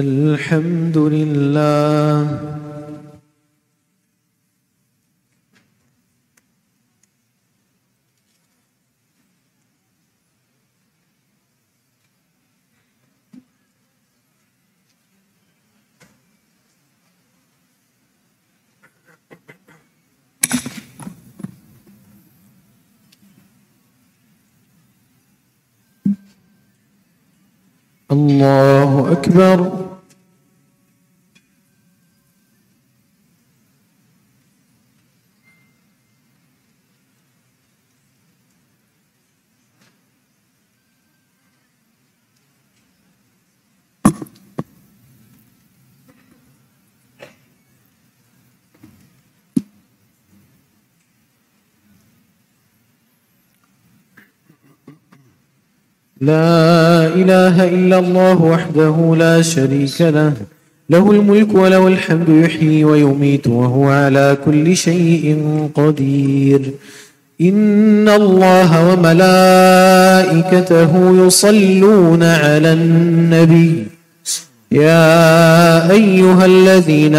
الحمد لله. الله أكبر. لا إله إلا الله وحده لا شريك له. له الملك وله الحمد يحيي ويميت وهو على كل شيء قدير. إن الله وملائكته يصلون على النبي. يا أيها الذين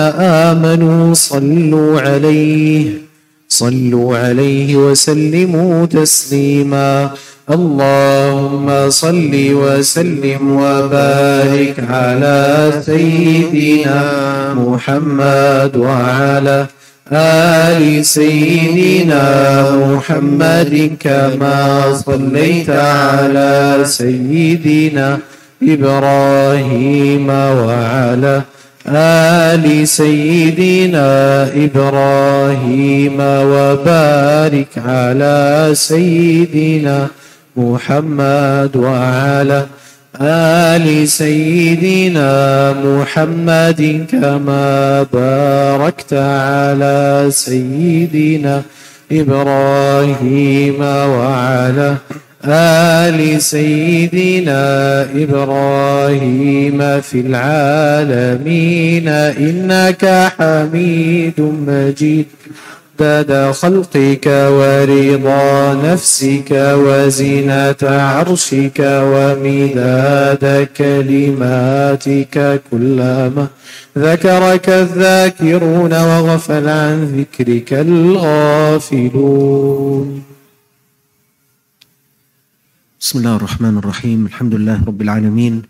آمنوا صلوا عليه. صلوا عليه وسلموا تسليما. اللهم صل وسلم وبارك على سيدنا محمد وعلى آل سيدنا محمد كما صليت على سيدنا إبراهيم وعلى آل سيدنا إبراهيم وبارك على سيدنا محمد وعلى آل سيدنا محمد كما باركت على سيدنا إبراهيم وعلى آل سيدنا إبراهيم في العالمين إنك حميد مجيد. عدد خلقك ورضا نفسك وزنة عرشك ومداد كلماتك كلما ذكرك الذاكرون وغفل عن ذكرك الغافلون. بسم الله الرحمن الرحيم الحمد لله رب العالمين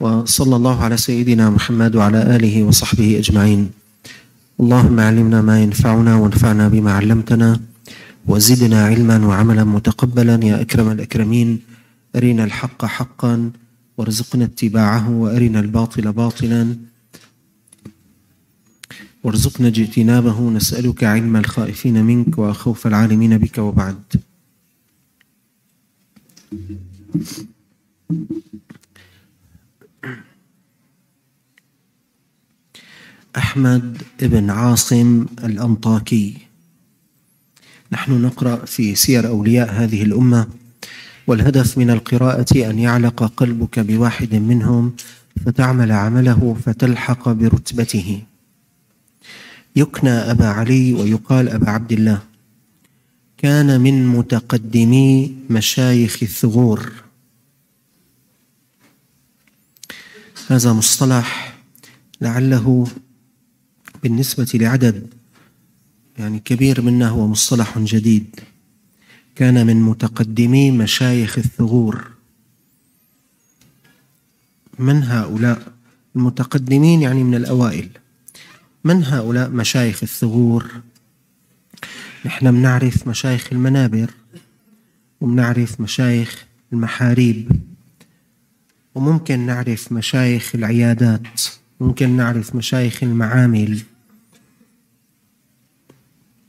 وصلى الله على سيدنا محمد وعلى آله وصحبه أجمعين اللهم علمنا ما ينفعنا وانفعنا بما علمتنا وزدنا علما وعملا متقبلا يا أكرم الأكرمين أرنا الحق حقا وارزقنا اتباعه وأرنا الباطل باطلا وارزقنا اجتنابه نسألك علم الخائفين منك وخوف العالمين بك وبعد أحمد بن عاصم الأنطاكي. نحن نقرأ في سير أولياء هذه الأمة والهدف من القراءة أن يعلق قلبك بواحد منهم فتعمل عمله فتلحق برتبته. يكنى أبا علي ويقال أبا عبد الله. كان من متقدمي مشايخ الثغور. هذا مصطلح لعله بالنسبة لعدد يعني كبير منا هو مصطلح جديد. كان من متقدمي مشايخ الثغور. من هؤلاء؟ المتقدمين يعني من الأوائل. من هؤلاء مشايخ الثغور؟ نحن بنعرف مشايخ المنابر وبنعرف مشايخ المحاريب وممكن نعرف مشايخ العيادات ممكن نعرف مشايخ المعامل.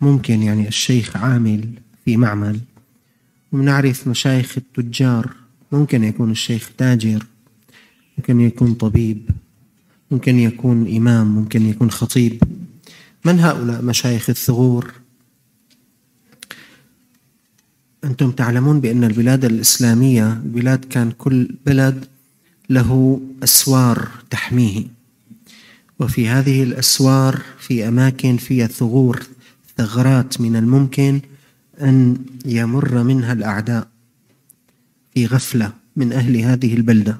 ممكن يعني الشيخ عامل في معمل. ونعرف مشايخ التجار ممكن يكون الشيخ تاجر ممكن يكون طبيب ممكن يكون إمام ممكن يكون خطيب. من هؤلاء مشايخ الثغور؟ أنتم تعلمون بأن البلاد الإسلامية بلاد كان كل بلد له أسوار تحميه. وفي هذه الأسوار في أماكن فيها ثغور ثغرات من الممكن أن يمر منها الأعداء في غفلة من أهل هذه البلدة.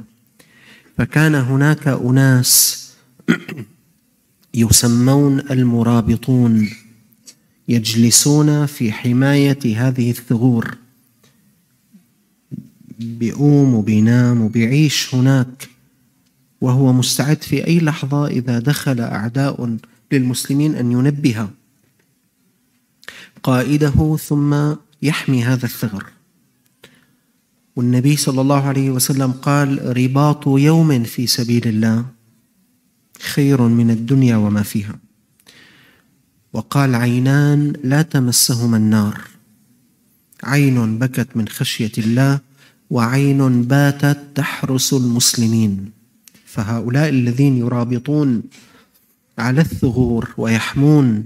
فكان هناك أناس يسمون المرابطون. يجلسون في حماية هذه الثغور. بيقوم وبينام وبيعيش هناك وهو مستعد في أي لحظة إذا دخل أعداء للمسلمين أن ينبه قائده ثم يحمي هذا الثغر. والنبي صلى الله عليه وسلم قال رباط يوم في سبيل الله خير من الدنيا وما فيها. وقال عينان لا تمسهما النار. عين بكت من خشية الله وعين باتت تحرس المسلمين. فهؤلاء الذين يرابطون على الثغور ويحمون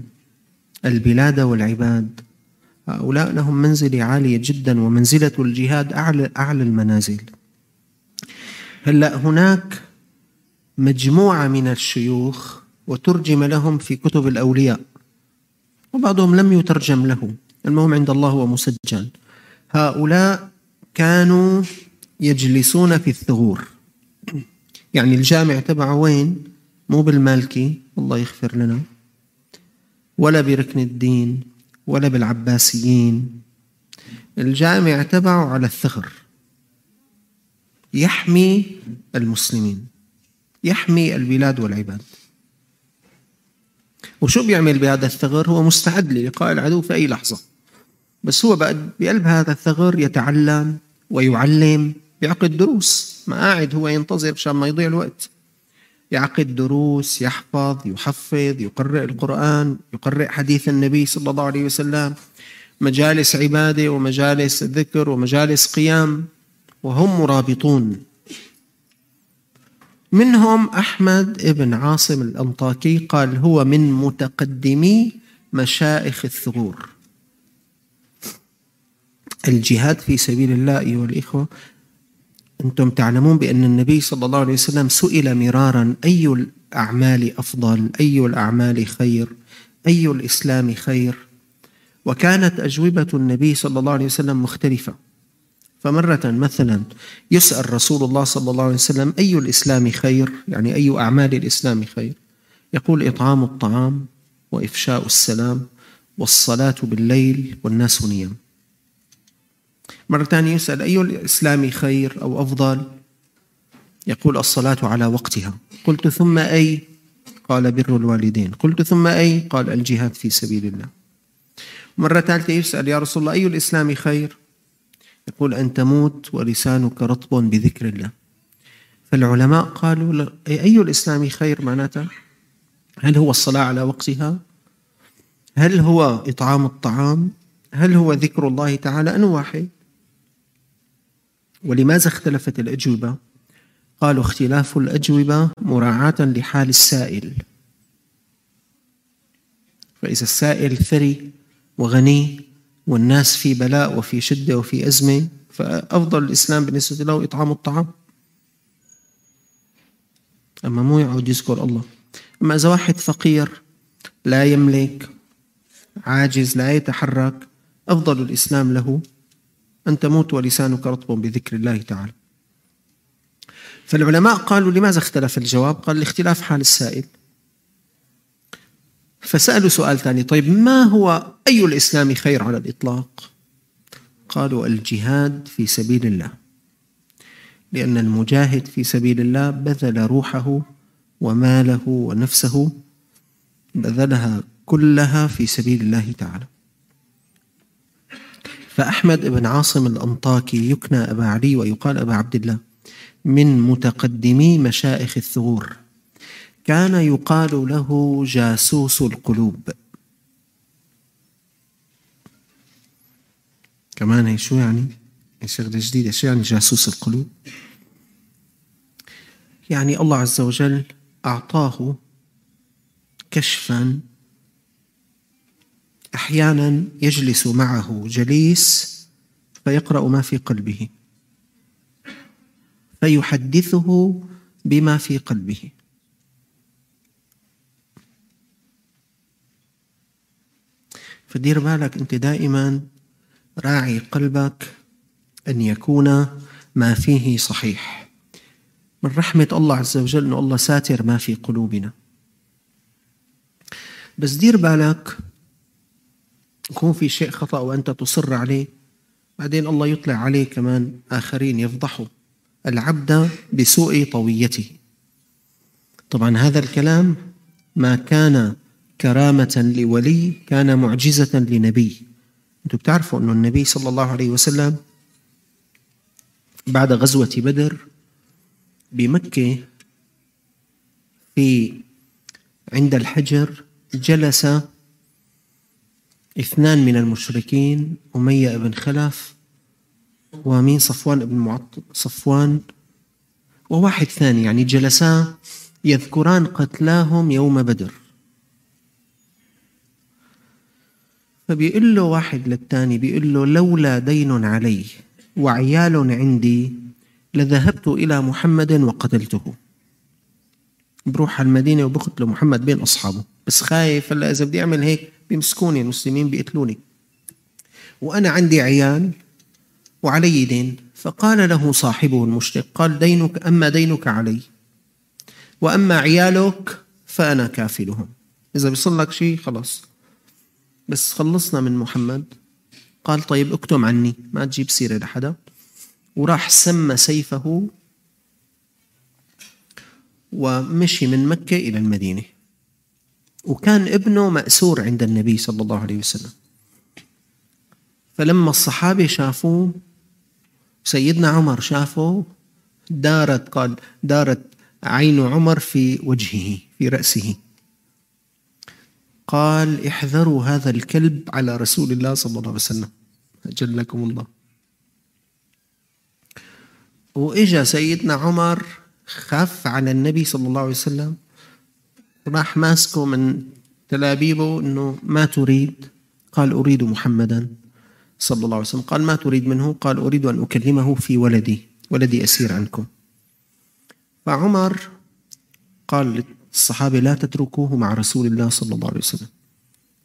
البلاد والعباد هؤلاء لهم منزلة عالية جدا ومنزلة الجهاد أعلى أعلى المنازل. هلأ هناك مجموعة من الشيوخ وترجم لهم في كتب الأولياء. وبعضهم لم يترجم له. المهم عند الله هو مسجل. هؤلاء كانوا يجلسون في الثغور. يعني الجامع تبعه وين؟ مو بالمالكي الله يغفر لنا. ولا بركن الدين ولا بالعباسيين. الجامع تبعه على الثغر. يحمي المسلمين. يحمي البلاد والعباد. وشو بيعمل بهذا الثغر؟ هو مستعد للقاء العدو في أي لحظة. بس هو بقلب هذا الثغر يتعلم ويعلم يعقد دروس. ما قاعد هو ينتظر مشان ما يضيع الوقت. يعقد دروس يحفظ يحفظ يقرئ القرآن يقرئ حديث النبي صلى الله عليه وسلم. مجالس عبادة ومجالس ذكر ومجالس قيام وهم مرابطون. منهم أحمد بن عاصم الأنطاكي قال هو من متقدمي مشائخ الثغور. الجهاد في سبيل الله أيها الإخوة أنتم تعلمون بأن النبي صلى الله عليه وسلم سئل مرارا أي الأعمال أفضل؟ أي الأعمال خير؟ أي الإسلام خير؟ وكانت أجوبة النبي صلى الله عليه وسلم مختلفة. فمرة مثلا يسأل رسول الله صلى الله عليه وسلم أي الإسلام خير؟ يعني أي أعمال الإسلام خير؟ يقول إطعام الطعام وإفشاء السلام والصلاة بالليل والناس نيام. مرة ثانية يسأل أي الإسلام خير أو أفضل؟ يقول الصلاة على وقتها. قلت ثم أي؟ قال بر الوالدين. قلت ثم أي؟ قال الجهاد في سبيل الله. مرة ثالثة يسأل يا رسول الله أي الإسلام خير؟ يقول أن تموت ولسانك رطب بذكر الله. فالعلماء قالوا أي الإسلام خير معناتها؟ هل هو الصلاة على وقتها؟ هل هو إطعام الطعام؟ هل هو ذكر الله تعالى؟ أن واحد. ولماذا اختلفت الأجوبة؟ قالوا اختلاف الأجوبة مراعاة لحال السائل. فإذا السائل ثري وغني والناس في بلاء وفي شدة وفي أزمة فأفضل الإسلام بالنسبة له إطعام الطعام. أما مو يعود يذكر الله. أما إذا واحد فقير لا يملك عاجز لا يتحرك أفضل الإسلام له أن تموت ولسانك رطب بذكر الله تعالى. فالعلماء قالوا لماذا اختلف الجواب؟ قال لاختلاف حال السائل. فسألوا سؤال ثاني. طيب ما هو أي الإسلام خير على الإطلاق؟ قالوا الجهاد في سبيل الله لأن المجاهد في سبيل الله بذل روحه وماله ونفسه بذلها كلها في سبيل الله تعالى. فأحمد بن عاصم الأنطاكي يكنى أبا علي ويقال أبا عبد الله من متقدمي مشائخ الثغور. كان يقال له جاسوس القلوب كمان هي شو يعني؟ شغلة جديدة شو يعني جاسوس القلوب؟ يعني الله عز وجل أعطاه كشفا أحيانا يجلس معه جليس فيقرأ ما في قلبه فيحدثه بما في قلبه فدير بالك أنت دائما راعي قلبك أن يكون ما فيه صحيح. من رحمة الله عز وجل أنه الله ساتر ما في قلوبنا. بس دير بالك يكون في شيء خطأ وأنت تصر عليه بعدين الله يطلع عليه كمان آخرين يفضحوا العبد بسوء طويته. طبعا هذا الكلام ما كان كرامة لولي كان معجزة لنبي. أنتم بتعرفوا أن النبي صلى الله عليه وسلم بعد غزوة بدر بمكة في عند الحجر جلس اثنان من المشركين أمية بن خلف ومين صفوان بن معطل صفوان وواحد ثاني يعني جلسا يذكران قتلاهم يوم بدر. فبيقول له واحد للثاني بيقول له لولا دين علي وعيال عندي لذهبت إلى محمد وقتلته. بروح على المدينة وبقتل محمد بين أصحابه. بس خايف هلأ إذا بدي أعمل هيك بيمسكوني المسلمين بيقتلوني. وأنا عندي عيال وعلي دين. فقال له صاحبه المشرك قال دينك أما دينك علي وأما عيالك فأنا كافلهم. إذا بيصل لك شيء خلاص بس خلصنا من محمد. قال طيب اكتم عني ما تجيب سيرة لحدا. وراح سمى سيفه ومشي من مكة إلى المدينة. وكان ابنه مأسور عند النبي صلى الله عليه وسلم. فلما الصحابة شافوه سيدنا عمر شافه دارت قال دارت عين عمر في وجهه في رأسه. قال احذروا هذا الكلب على رسول الله صلى الله عليه وسلم. أجلكم الله. وإجا سيدنا عمر خاف على النبي صلى الله عليه وسلم. راح ماسكه من تلابيبه إنه ما تريد. قال أريد محمدا صلى الله عليه وسلم. قال ما تريد منه؟ قال أريد أن أكلمه في ولدي. ولدي أسير عنكم. فعمر قال للصحابه لا تتركوه مع رسول الله صلى الله عليه وسلم.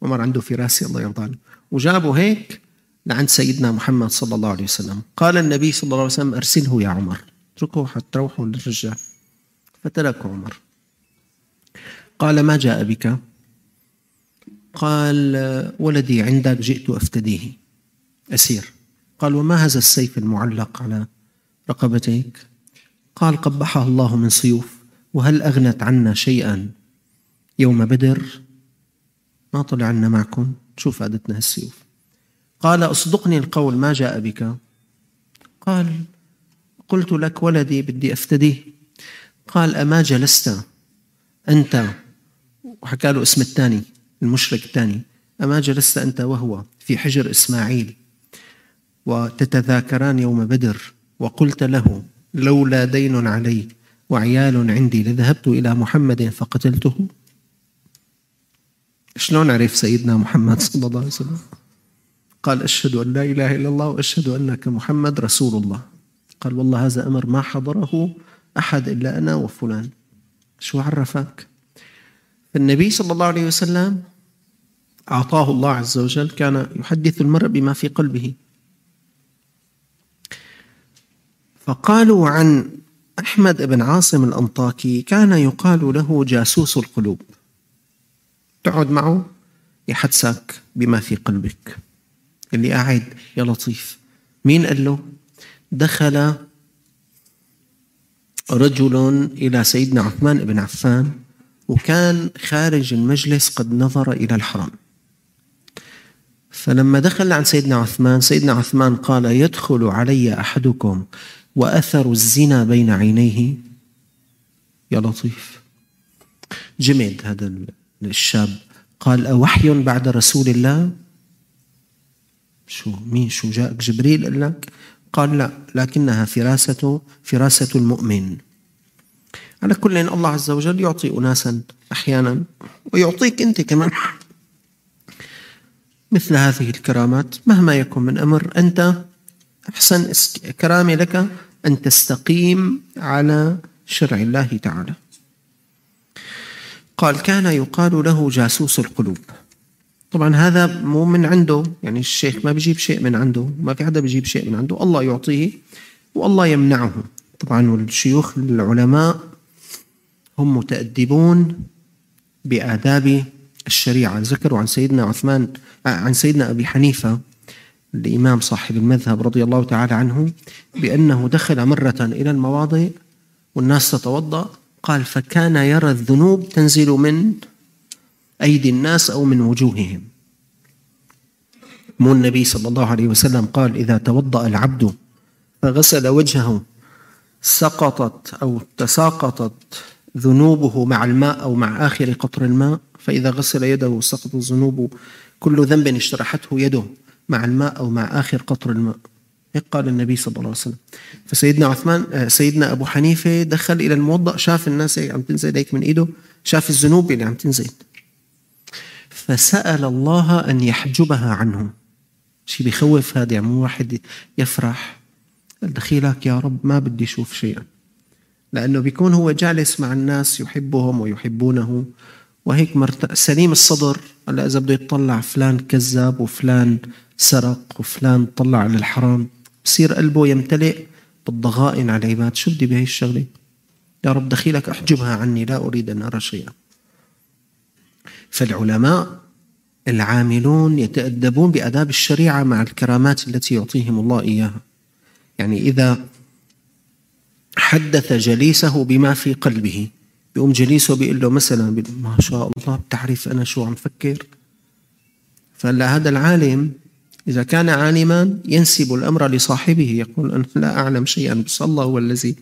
عمر عنده فراسه الله يرضى عنه. وجابه هيك لعند سيدنا محمد صلى الله عليه وسلم. قال النبي صلى الله عليه وسلم أرسله يا عمر. اتركوه حتى تروحوا للرجال. فتركه عمر. قال ما جاء بك؟ قال ولدي عندك جئت أفتديه. أسير. قال وما هذا السيف المعلق على رقبتيك؟ قال قبحها الله من سيوف. وهل أغنت عنا شيئا يوم بدر؟ ما طلع عنا معكم. شو فادتنا هالسيوف. قال أصدقني القول ما جاء بك؟ قال قلت لك ولدي بدي أفتديه. قال أما جلست؟ أنت. وحكى له اسم الثاني المشرك الثاني. أما جلست أنت وهو في حجر إسماعيل. وتتذاكران يوم بدر وقلت له لولا دين علي وعيال عندي لذهبت إلى محمد فقتلته. شلون عرف سيدنا محمد صلى الله عليه وسلم؟ قال أشهد أن لا إله إلا الله وأشهد أنك محمد رسول الله. قال والله هذا أمر ما حضره أحد إلا أنا وفلان. شو عرفك؟ فالنبي صلى الله عليه وسلم أعطاه الله عز وجل كان يحدث المرء بما في قلبه. فقالوا عن أحمد بن عاصم الأنطاكي كان يقال له جاسوس القلوب. تقعد معه يحدثك بما في قلبك. اللي قاعد يا لطيف. مين قال له؟ دخل رجل إلى سيدنا عثمان بن عفان وكان خارج المجلس قد نظر إلى الحرم. فلما دخل عند سيدنا عثمان سيدنا عثمان قال يدخل علي أحدكم. وأثر الزنا بين عينيه. يا لطيف. جمد هذا الشاب قال أوحي بعد رسول الله؟ شو مين شو جاءك؟ جبريل قال لك؟ قال لا لكنها فراسة فراسة المؤمن. على كل الله عز وجل يعطي أناسا أحيانا ويعطيك أنت كمان. مثل هذه الكرامات مهما يكن من أمر أنت أحسن كرامة لك أن تستقيم على شرع الله تعالى. قال كان يقال له جاسوس القلوب. طبعا هذا مو من عنده يعني الشيخ ما بيجيب شيء من عنده ما في حدا بيجيب شيء من عنده. الله يعطيه والله يمنعه. طبعا والشيوخ العلماء هم متأدبون بآداب الشريعة. ذكروا عن سيدنا عثمان عن سيدنا أبي حنيفة الإمام صاحب المذهب رضي الله تعالى عنه بأنه دخل مرة إلى المواضع والناس تتوضأ قال فكان يرى الذنوب تنزل من أيدي الناس أو من وجوههم. مو النبي صلى الله عليه وسلم قال إذا توضأ العبد فغسل وجهه سقطت أو تساقطت ذنوبه مع الماء أو مع آخر قطر الماء فإذا غسل يده سقط الذنوب كل ذنب اجترحته يده. مع الماء أو مع آخر قطر الماء. هيك قال النبي صلى الله عليه وسلم؟ فسيدنا عثمان آه، سيدنا أبو حنيفة دخل إلى الموضأ شاف الناس عم تنزل هيك من إيده شاف الذنوب اللي عم تنزل. فسأل الله أن يحجبها عنه شيء بيخوف هذا يعني مو واحد يفرح. دخيلك يا رب ما بدي أشوف شيئا. لأنه بيكون هو جالس مع الناس يحبهم ويحبونه. وهيك مرت... سليم الصدر هلا إذا بده يطلع فلان كذاب وفلان سرق وفلان طلع على الحرام بصير قلبه يمتلئ بالضغائن على العباد. شو بدي بهي الشغلة؟ يا رب دخيلك أحجبها عني لا أريد أن أرى شيئا. فالعلماء العاملون يتأدبون بآداب الشريعة مع الكرامات التي يعطيهم الله إياها. يعني إذا حدث جليسه بما في قلبه بيقوم جليسه بيقول له مثلا ما شاء الله بتعرف أنا شو عم فكر؟ فهلأ هذا العالم إذا كان عالما ينسب الأمر لصاحبه يقول أنا لا أعلم شيئا بس الله هو الذي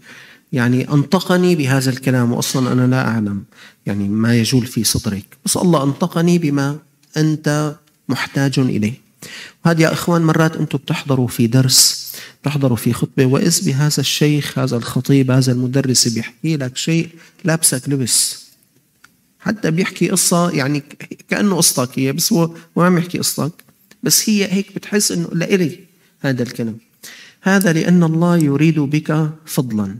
يعني أنطقني بهذا الكلام وأصلا أنا لا أعلم يعني ما يجول في صدرك بس الله أنطقني بما أنت محتاج إليه. وهذا يا إخوان مرات أنتم بتحضروا في درس بتحضروا في خطبة وإذ بهذا الشيخ هذا الخطيب هذا المدرس بيحكي لك شيء لابسك لبس. حتى بيحكي قصة يعني كأنه قصتك هي بس هو ما عم يحكي قصتك. بس هي هيك بتحس إنه لإلي هذا الكلام. هذا لأن الله يريد بك فضلا.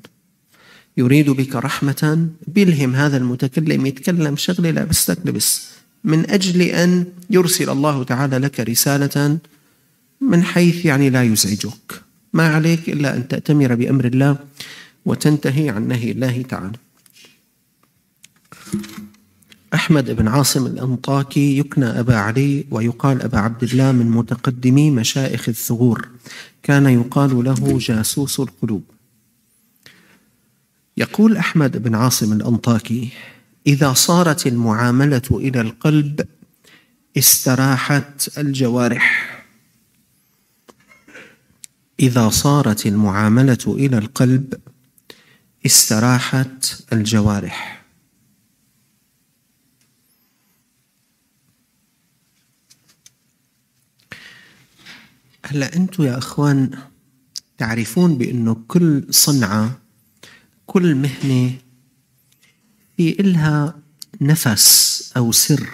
يريد بك رحمة. بيلهم هذا المتكلم يتكلم شغلة لابستك لبس. من أجل أن يرسل الله تعالى لك رسالة من حيث يعني لا يزعجك. ما عليك إلا أن تأتمر بأمر الله وتنتهي عن نهي الله تعالى. أحمد بن عاصم الأنطاكي يكنى أبا علي ويقال أبا عبد الله من متقدمي مشائخ الثغور. كان يقال له جاسوس القلوب. يقول أحمد بن عاصم الأنطاكي إذا صارت المعاملة إلى القلب استراحت الجوارح. إذا صارت المعاملة إلى القلب استراحت الجوارح. هلا أنتم يا إخوان تعرفون بأنه كل صنعة كل مهنة في إلها نفس أو سر.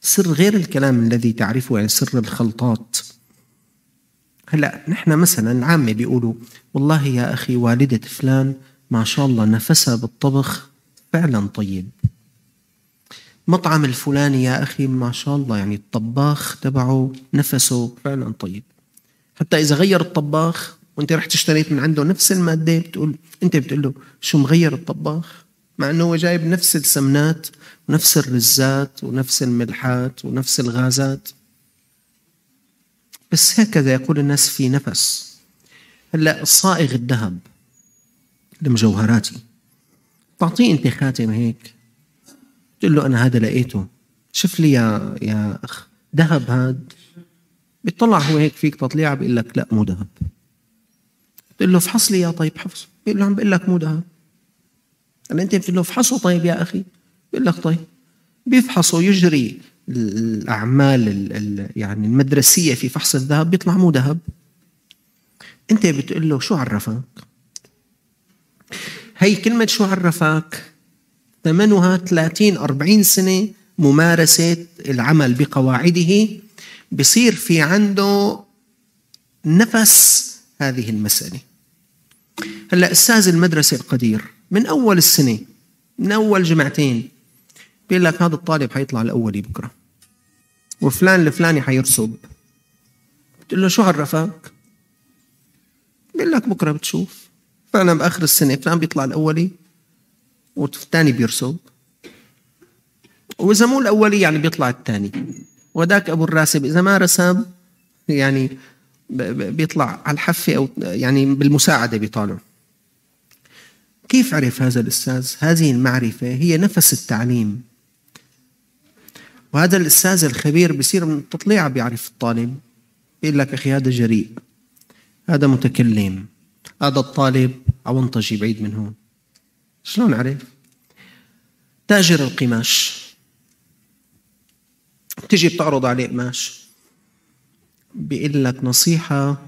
سر غير الكلام الذي تعرفه يعني سر الخلطات. هلا نحن مثلا العامة بيقولوا والله يا أخي والدة فلان ما شاء الله نفسها بالطبخ فعلا طيب. مطعم الفلاني يا أخي ما شاء الله يعني الطباخ تبعه نفسه فعلا طيب. حتى إذا غير الطباخ وأنت رحت اشتريت من عنده نفس المادة بتقول أنت بتقول له شو مغير الطباخ؟ مع إنه هو جايب نفس السمنات ونفس الرزات ونفس الملحات ونفس الغازات. بس هكذا يقول الناس في نفس. هلا صائغ الذهب المجوهراتي تعطيه انت خاتم هيك. تقول له أنا هذا لقيته. شوف لي يا يا أخ ذهب هاد. بيطلع هو هيك فيك تطليعه بيقول لك لا مو ذهب. بتقول له افحص لي يا طيب حفظ بيقول له عم بقول لك مو ذهب. هلا أنت بتقول له افحصه طيب يا أخي. بيقول لك طيب. بيفحصه يجري. الأعمال ال يعني المدرسية في فحص الذهب بيطلع مو ذهب. أنت بتقول له شو عرفك؟ هي كلمة شو عرفك؟ ثمنها 30 40 سنة ممارسة العمل بقواعده. بصير في عنده نفس هذه المسألة. هلأ أستاذ المدرسة القدير من أول السنة من أول جمعتين بيقول لك هذا الطالب حيطلع الأولي بكرة. وفلان الفلاني حيرسب. بتقول له شو عرفك؟ بيقول لك بكرة بتشوف. فأنا بآخر السنة فلان بيطلع الأولي والثاني بيرسب. وإذا مو الأولي يعني بيطلع الثاني. وذاك أبو الراسب إذا ما رسب يعني بيطلع على الحفة أو يعني بالمساعدة بيطالع. كيف عرف هذا الأستاذ؟ هذه المعرفة هي نفس التعليم. وهذا الأستاذ الخبير بصير من التطليع بيعرف الطالب بيقول لك أخي هذا جريء هذا متكلم هذا الطالب عونطجي بعيد من هون. شلون عرف؟ تاجر القماش. تجي بتعرض عليه قماش. بيقول لك نصيحة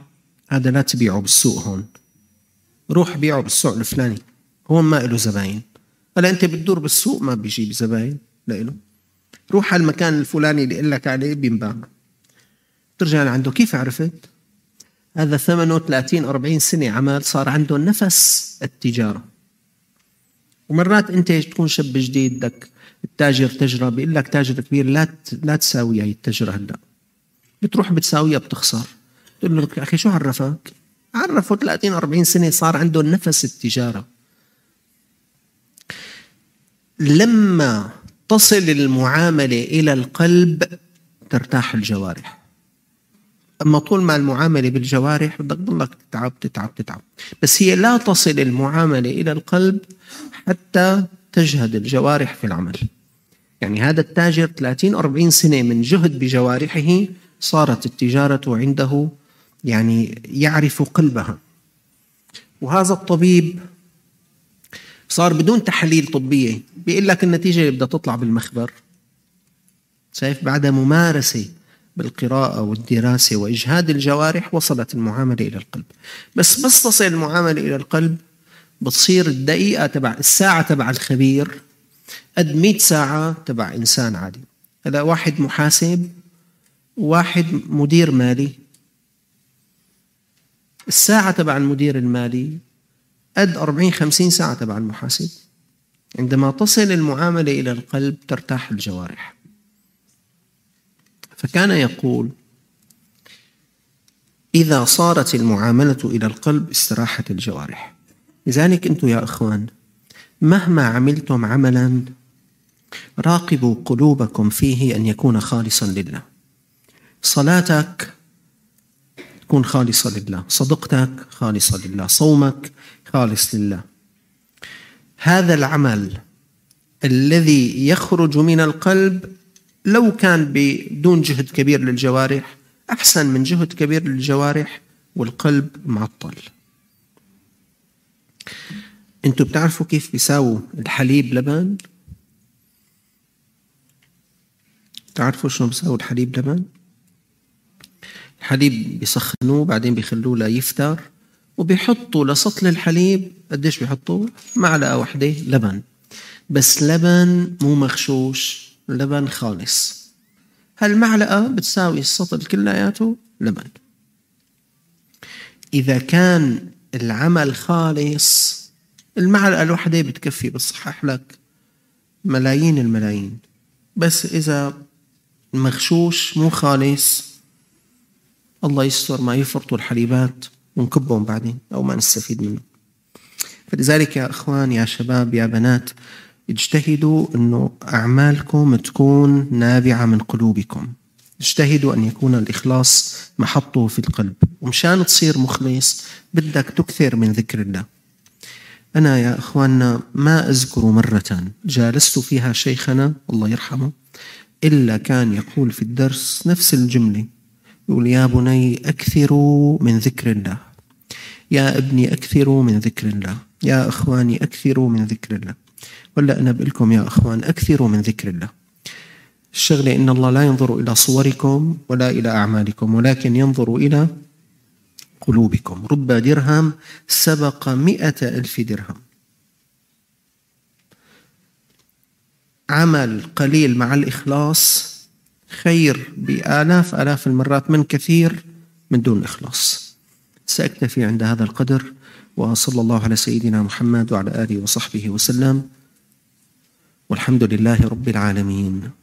هذا لا تبيعه بالسوق هون. روح بيعه بالسوق الفلاني هون ما له زباين. هلا أنت بتدور بالسوق ما بيجيب زباين لإله. روح المكان الفلاني اللي لك عليه بينباع. ترجع لعنده كيف عرفت؟ هذا ثمنه 30 40 سنة عمل صار عنده نفس التجارة. ومرات انت تكون شاب جديد بدك التاجر تجرة بيقول لك تاجر كبير لا لا تساوي هي التجرة هلا. بتروح بتساويها بتخسر. تقول له أخي شو عرفك؟ عرفه 30 40 سنة صار عنده نفس التجارة. لما تصل المعاملة إلى القلب ترتاح الجوارح. أما طول ما المعاملة بالجوارح بدك تضلك تتعب تتعب تتعب. بس هي لا تصل المعاملة إلى القلب حتى تجهد الجوارح في العمل. يعني هذا التاجر 30 40 سنة من جهد بجوارحه صارت التجارة عنده يعني يعرف قلبها. وهذا الطبيب صار بدون تحاليل طبية. بيقول لك النتيجة اللي بدها تطلع بالمخبر. شايف؟ بعد ممارسة بالقراءة والدراسة وإجهاد الجوارح وصلت المعاملة إلى القلب. بس بس تصل المعاملة إلى القلب بتصير الدقيقة تبع الساعة تبع الخبير قد 100 ساعة تبع إنسان عادي. هلا واحد محاسب واحد مدير مالي. الساعة تبع المدير المالي قد 40 50 ساعة تبع المحاسب. عندما تصل المعاملة إلى القلب ترتاح الجوارح. فكان يقول إذا صارت المعاملة إلى القلب استراحت الجوارح. لذلك أنتم يا إخوان مهما عملتم عملا راقبوا قلوبكم فيه أن يكون خالصا لله. صلاتك تكون خالصة لله. صدقتك خالصة لله. صومك خالص لله. هذا العمل الذي يخرج من القلب لو كان بدون جهد كبير للجوارح أحسن من جهد كبير للجوارح والقلب معطل. أنتوا بتعرفوا كيف بيساووا الحليب لبن؟ تعرفوا شلون بيساووا الحليب لبن؟ الحليب بيسخنوه بعدين بيخلوه ليفتر وبيحطوا لسطل الحليب قديش بيحطوا معلقة واحدة لبن. بس لبن مو مغشوش لبن خالص. هالمعلقة بتساوي السطل كلياته لبن. إذا كان العمل خالص المعلقة الواحدة بتكفي بتصحح لك ملايين الملايين. بس إذا مغشوش مو خالص الله يستر ما يفرطوا الحليبات ونكبهم بعدين أو ما نستفيد منه. فلذلك يا إخوان يا شباب يا بنات اجتهدوا أنه أعمالكم تكون نابعة من قلوبكم. اجتهدوا أن يكون الإخلاص محطه في القلب. ومشان تصير مخلص بدك تكثر من ذكر الله. أنا يا إخواننا ما أذكر مرة جالست فيها شيخنا الله يرحمه إلا كان يقول في الدرس نفس الجملة. يقول يا بني أكثروا من ذكر الله. يا ابني أكثروا من ذكر الله. يا إخواني أكثروا من ذكر الله. ولا أنا بقول لكم يا إخوان أكثروا من ذكر الله. الشغلة إن الله لا ينظر إلى صوركم ولا إلى أعمالكم ولكن ينظر إلى قلوبكم. رب درهم سبق مئة ألف درهم. عمل قليل مع الإخلاص خير بآلاف آلاف المرات من كثير من دون إخلاص. سأكتفي عند هذا القدر وصلى الله على سيدنا محمد وعلى آله وصحبه وسلم والحمد لله رب العالمين.